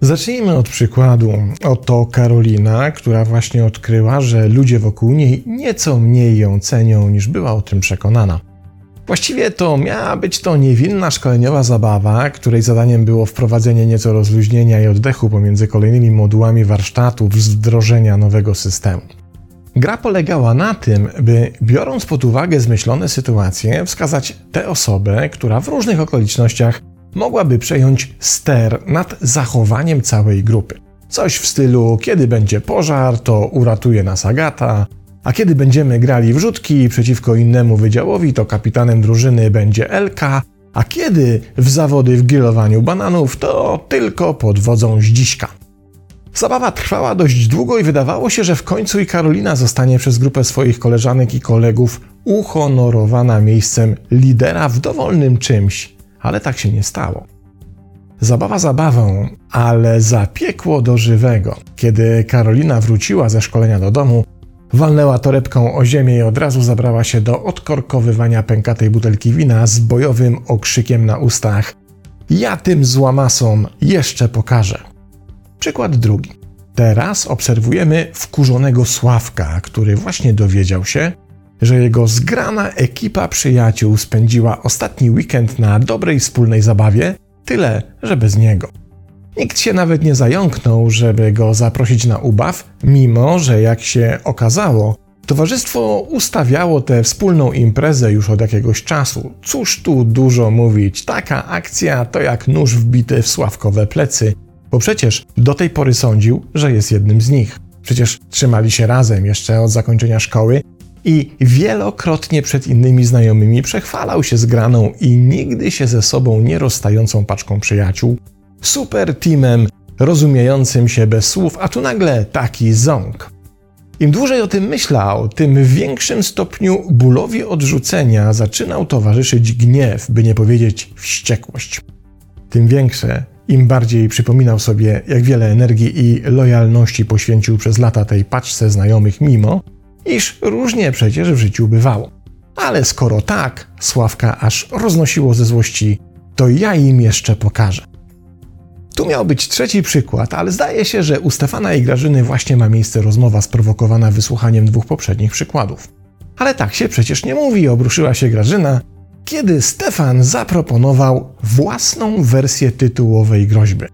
Zacznijmy od przykładu. Oto Karolina, która właśnie odkryła, że ludzie wokół niej nieco mniej ją cenią niż była o tym przekonana. Właściwie to miała być to niewinna szkoleniowa zabawa, której zadaniem było wprowadzenie nieco rozluźnienia i oddechu pomiędzy kolejnymi modułami warsztatów z wdrożenia nowego systemu. Gra polegała na tym, by biorąc pod uwagę zmyślone sytuacje, wskazać tę osobę, która w różnych okolicznościach mogłaby przejąć ster nad zachowaniem całej grupy. Coś w stylu, kiedy będzie pożar, to uratuje nas Agata, a kiedy będziemy grali wrzutki przeciwko innemu wydziałowi, to kapitanem drużyny będzie Elka, a kiedy w zawody w grillowaniu bananów, to tylko pod wodzą Zdziśka. Zabawa trwała dość długo i wydawało się, że w końcu i Karolina zostanie przez grupę swoich koleżanek i kolegów uhonorowana miejscem lidera w dowolnym czymś, ale tak się nie stało. Zabawa zabawą, ale zapiekło do żywego. Kiedy Karolina wróciła ze szkolenia do domu, walnęła torebką o ziemię i od razu zabrała się do odkorkowywania pękatej butelki wina z bojowym okrzykiem na ustach. Ja tym złamasom jeszcze pokażę. Przykład drugi. Teraz obserwujemy wkurzonego Sławka, który właśnie dowiedział się, że jego zgrana ekipa przyjaciół spędziła ostatni weekend na dobrej wspólnej zabawie, tyle, że bez niego. Nikt się nawet nie zająknął, żeby go zaprosić na ubaw, mimo że jak się okazało, towarzystwo ustawiało tę wspólną imprezę już od jakiegoś czasu. Cóż tu dużo mówić, taka akcja to jak nóż wbity w sławkowe plecy, bo przecież do tej pory sądził, że jest jednym z nich. Przecież trzymali się razem jeszcze od zakończenia szkoły i wielokrotnie przed innymi znajomymi przechwalał się zgraną i nigdy się ze sobą nie rozstającą paczką przyjaciół, super teamem rozumiejącym się bez słów, a tu nagle taki ząg. Im dłużej o tym myślał, tym w większym stopniu bólowi odrzucenia zaczynał towarzyszyć gniew, by nie powiedzieć wściekłość. Tym większe, im bardziej przypominał sobie, jak wiele energii i lojalności poświęcił przez lata tej paczce znajomych, mimo iż różnie przecież w życiu bywało. Ale skoro tak, Sławka aż roznosiło ze złości, to ja im jeszcze pokażę. Tu miał być trzeci przykład, ale zdaje się, że u Stefana i Grażyny właśnie ma miejsce rozmowa sprowokowana wysłuchaniem dwóch poprzednich przykładów. Ale tak się przecież nie mówi, obruszyła się Grażyna, kiedy Stefan zaproponował własną wersję tytułowej groźby.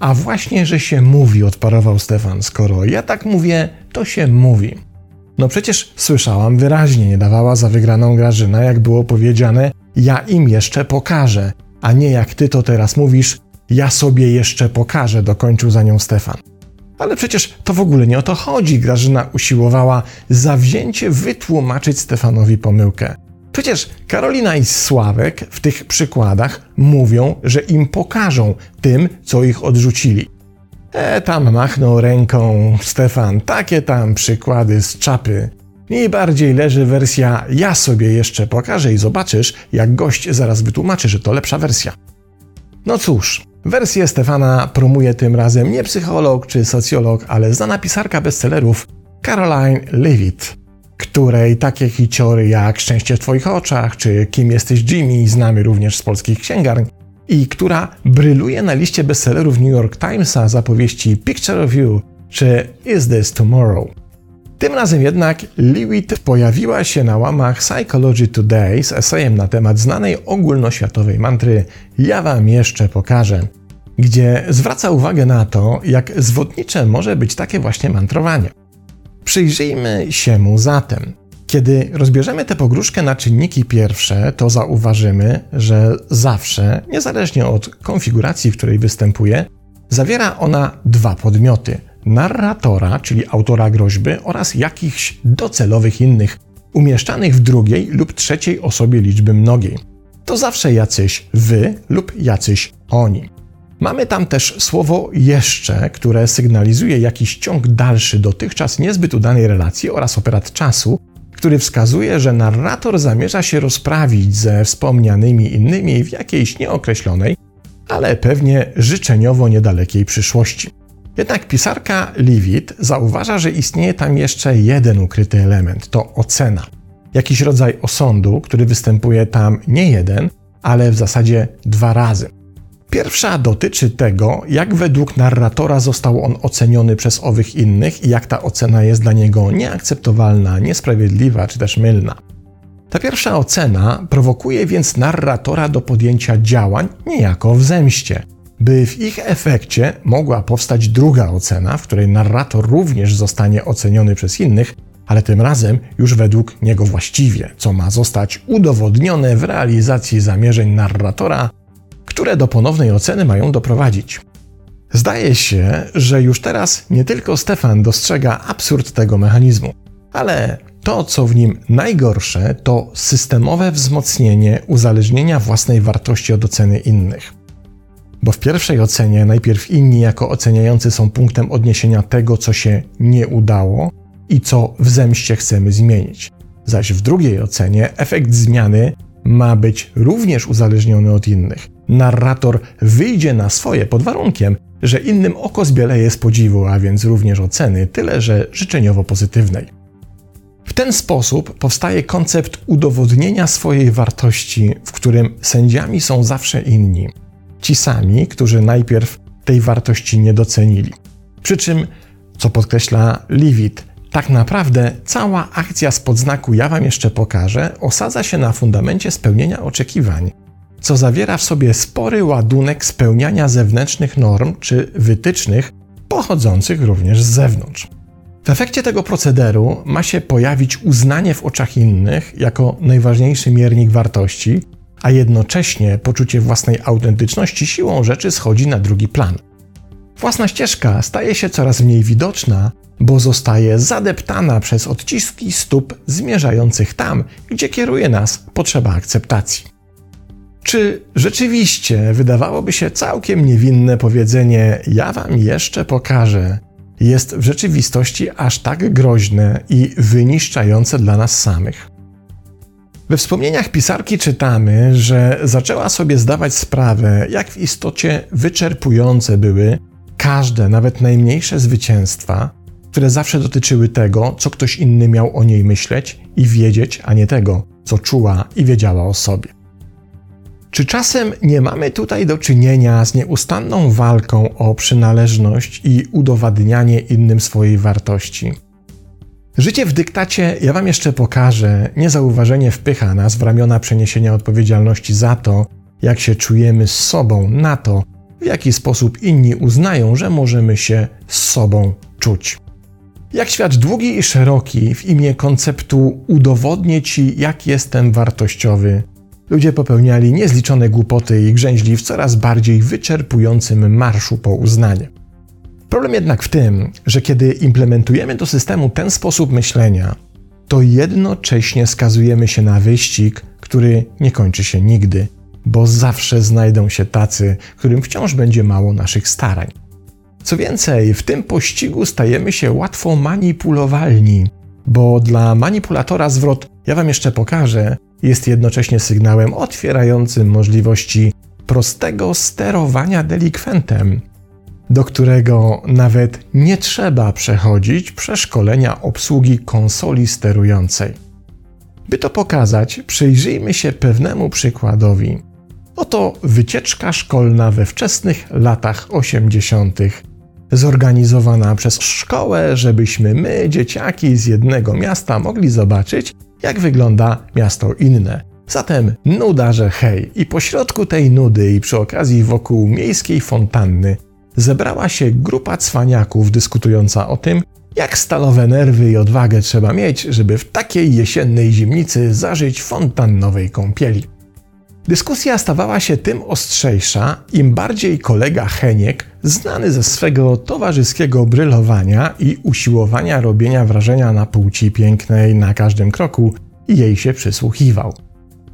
A właśnie, że się mówi, odparował Stefan, skoro ja tak mówię, to się mówi. No przecież słyszałam wyraźnie, nie dawała za wygraną Grażyna, jak było powiedziane, ja im jeszcze pokażę, a nie jak ty to teraz mówisz, ja sobie jeszcze pokażę, dokończył za nią Stefan. Ale przecież to w ogóle nie o to chodzi. Grażyna usiłowała zawzięcie wytłumaczyć Stefanowi pomyłkę. Przecież Karolina i Sławek w tych przykładach mówią, że im pokażą tym, co ich odrzucili. E, tam machnął ręką Stefan, takie tam przykłady z czapy. Mi bardziej leży wersja ja sobie jeszcze pokażę i zobaczysz, jak gość zaraz wytłumaczy, że to lepsza wersja. No cóż, wersję Stefana promuje tym razem nie psycholog czy socjolog, ale znana pisarka bestsellerów Caroline Levitt, której takie hiciory jak Szczęście w Twoich oczach czy Kim jesteś Jimmy znamy również z polskich księgarni i która bryluje na liście bestsellerów New York Timesa za powieści Picture of You czy Is This Tomorrow. Tym razem jednak Lewitt pojawiła się na łamach Psychology Today z esejem na temat znanej ogólnoświatowej mantry Ja wam jeszcze pokażę, gdzie zwraca uwagę na to, jak zwodnicze może być takie właśnie mantrowanie. Przyjrzyjmy się mu zatem. Kiedy rozbierzemy tę pogróżkę na czynniki pierwsze, to zauważymy, że zawsze, niezależnie od konfiguracji, w której występuje, zawiera ona dwa podmioty: narratora, czyli autora groźby, oraz jakichś docelowych innych, umieszczanych w drugiej lub trzeciej osobie liczby mnogiej. To zawsze jacyś wy lub jacyś oni. Mamy tam też słowo jeszcze, które sygnalizuje jakiś ciąg dalszy dotychczas niezbyt udanej relacji oraz operat czasu, który wskazuje, że narrator zamierza się rozprawić ze wspomnianymi innymi w jakiejś nieokreślonej, ale pewnie życzeniowo niedalekiej przyszłości. Jednak pisarka Leavitt zauważa, że istnieje tam jeszcze jeden ukryty element to ocena. Jakiś rodzaj osądu, który występuje tam nie jeden, ale w zasadzie dwa razy. Pierwsza dotyczy tego, jak według narratora został on oceniony przez owych innych i jak ta ocena jest dla niego nieakceptowalna, niesprawiedliwa czy też mylna. Ta pierwsza ocena prowokuje więc narratora do podjęcia działań niejako w zemście, by w ich efekcie mogła powstać druga ocena, w której narrator również zostanie oceniony przez innych, ale tym razem już według niego właściwie, co ma zostać udowodnione w realizacji zamierzeń narratora, które do ponownej oceny mają doprowadzić. Zdaje się, że już teraz nie tylko Stefan dostrzega absurd tego mechanizmu, ale to, co w nim najgorsze, to systemowe wzmocnienie uzależnienia własnej wartości od oceny innych. Bo w pierwszej ocenie najpierw inni jako oceniający są punktem odniesienia tego, co się nie udało i co w zemście chcemy zmienić. Zaś w drugiej ocenie efekt zmiany ma być również uzależniony od innych. Narrator wyjdzie na swoje pod warunkiem, że innym oko zbieleje z podziwu, a więc również oceny, tyle że życzeniowo pozytywnej. W ten sposób powstaje koncept udowodnienia swojej wartości, w którym sędziami są zawsze inni. Ci sami, którzy najpierw tej wartości nie docenili. Przy czym, co podkreśla Leavitt, tak naprawdę cała akcja z podznaku ja wam jeszcze pokażę osadza się na fundamencie spełnienia oczekiwań, co zawiera w sobie spory ładunek spełniania zewnętrznych norm czy wytycznych pochodzących również z zewnątrz. W efekcie tego procederu ma się pojawić uznanie w oczach innych jako najważniejszy miernik wartości, a jednocześnie poczucie własnej autentyczności siłą rzeczy schodzi na drugi plan. Własna ścieżka staje się coraz mniej widoczna, bo zostaje zadeptana przez odciski stóp zmierzających tam, gdzie kieruje nas potrzeba akceptacji. Czy rzeczywiście wydawałoby się całkiem niewinne powiedzenie: Ja wam jeszcze pokażę, jest w rzeczywistości aż tak groźne i wyniszczające dla nas samych? We wspomnieniach pisarki czytamy, że zaczęła sobie zdawać sprawę, jak w istocie wyczerpujące były każde, nawet najmniejsze zwycięstwa, które zawsze dotyczyły tego, co ktoś inny miał o niej myśleć i wiedzieć, a nie tego, co czuła i wiedziała o sobie. Czy czasem nie mamy tutaj do czynienia z nieustanną walką o przynależność i udowadnianie innym swojej wartości? Życie w dyktacie ja Wam jeszcze pokażę, niezauważenie wpycha nas w ramiona przeniesienia odpowiedzialności za to, jak się czujemy z sobą, na to, w jaki sposób inni uznają, że możemy się z sobą czuć. Jak świat długi i szeroki w imię konceptu udowodnię ci, jak jestem wartościowy, ludzie popełniali niezliczone głupoty i grzęźli w coraz bardziej wyczerpującym marszu po uznanie. Problem jednak w tym, że kiedy implementujemy do systemu ten sposób myślenia, to jednocześnie skazujemy się na wyścig, który nie kończy się nigdy, bo zawsze znajdą się tacy, którym wciąż będzie mało naszych starań. Co więcej, w tym pościgu stajemy się łatwo manipulowalni, bo dla manipulatora zwrot ja wam jeszcze pokażę jest jednocześnie sygnałem otwierającym możliwości prostego sterowania delikwentem, do którego nawet nie trzeba przechodzić przeszkolenia obsługi konsoli sterującej. By to pokazać, przyjrzyjmy się pewnemu przykładowi. Oto wycieczka szkolna we wczesnych latach 80., zorganizowana przez szkołę, żebyśmy my, dzieciaki z jednego miasta, mogli zobaczyć, jak wygląda miasto inne. Zatem nuda, że hej, i pośrodku tej nudy i przy okazji wokół miejskiej fontanny zebrała się grupa cwaniaków dyskutująca o tym, jak stalowe nerwy i odwagę trzeba mieć, żeby w takiej jesiennej zimnicy zażyć fontannowej kąpieli. Dyskusja stawała się tym ostrzejsza, im bardziej kolega Heniek, znany ze swego towarzyskiego brylowania i usiłowania robienia wrażenia na płci pięknej na każdym kroku, jej się przysłuchiwał.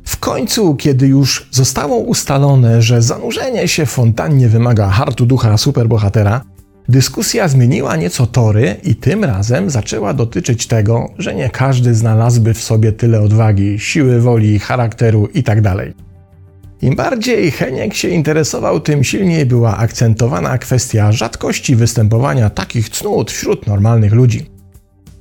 W końcu, kiedy już zostało ustalone, że zanurzenie się w fontannie wymaga hartu ducha superbohatera, dyskusja zmieniła nieco tory i tym razem zaczęła dotyczyć tego, że nie każdy znalazłby w sobie tyle odwagi, siły woli, charakteru itd. Im bardziej Heniek się interesował, tym silniej była akcentowana kwestia rzadkości występowania takich cnót wśród normalnych ludzi.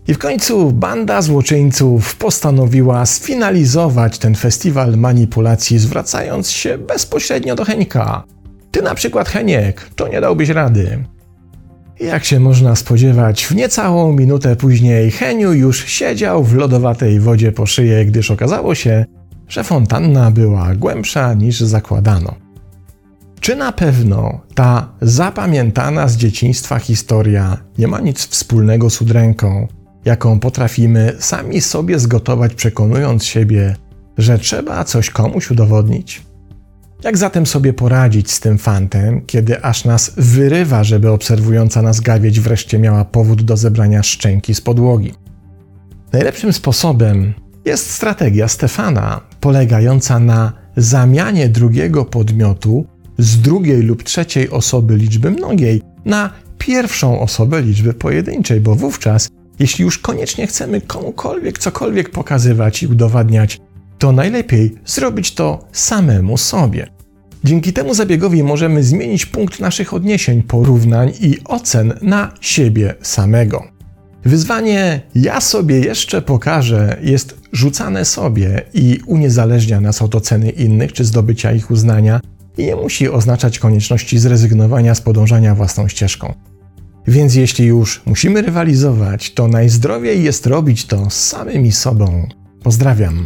I w końcu banda złoczyńców postanowiła sfinalizować ten festiwal manipulacji, zwracając się bezpośrednio do Henka. Ty na przykład, Heniek, to nie dałbyś rady. Jak się można spodziewać, w niecałą minutę później Heniu już siedział w lodowatej wodzie po szyję, gdyż okazało się, że fontanna była głębsza niż zakładano. Czy na pewno ta zapamiętana z dzieciństwa historia nie ma nic wspólnego z udręką, jaką potrafimy sami sobie zgotować, przekonując siebie, że trzeba coś komuś udowodnić? Jak zatem sobie poradzić z tym fantem, kiedy aż nas wyrywa, żeby obserwująca nas gawieć wreszcie miała powód do zebrania szczęki z podłogi? Najlepszym sposobem jest strategia Stefana, polegająca na zamianie drugiego podmiotu z drugiej lub trzeciej osoby liczby mnogiej na pierwszą osobę liczby pojedynczej, bo wówczas, jeśli już koniecznie chcemy komukolwiek cokolwiek pokazywać i udowadniać, to najlepiej zrobić to samemu sobie. Dzięki temu zabiegowi możemy zmienić punkt naszych odniesień, porównań i ocen na siebie samego. Wyzwanie ja sobie jeszcze pokażę jest rzucane sobie i uniezależnia nas od oceny innych czy zdobycia ich uznania i nie musi oznaczać konieczności zrezygnowania z podążania własną ścieżką. Więc jeśli już musimy rywalizować, to najzdrowiej jest robić to samymi sobą. Pozdrawiam.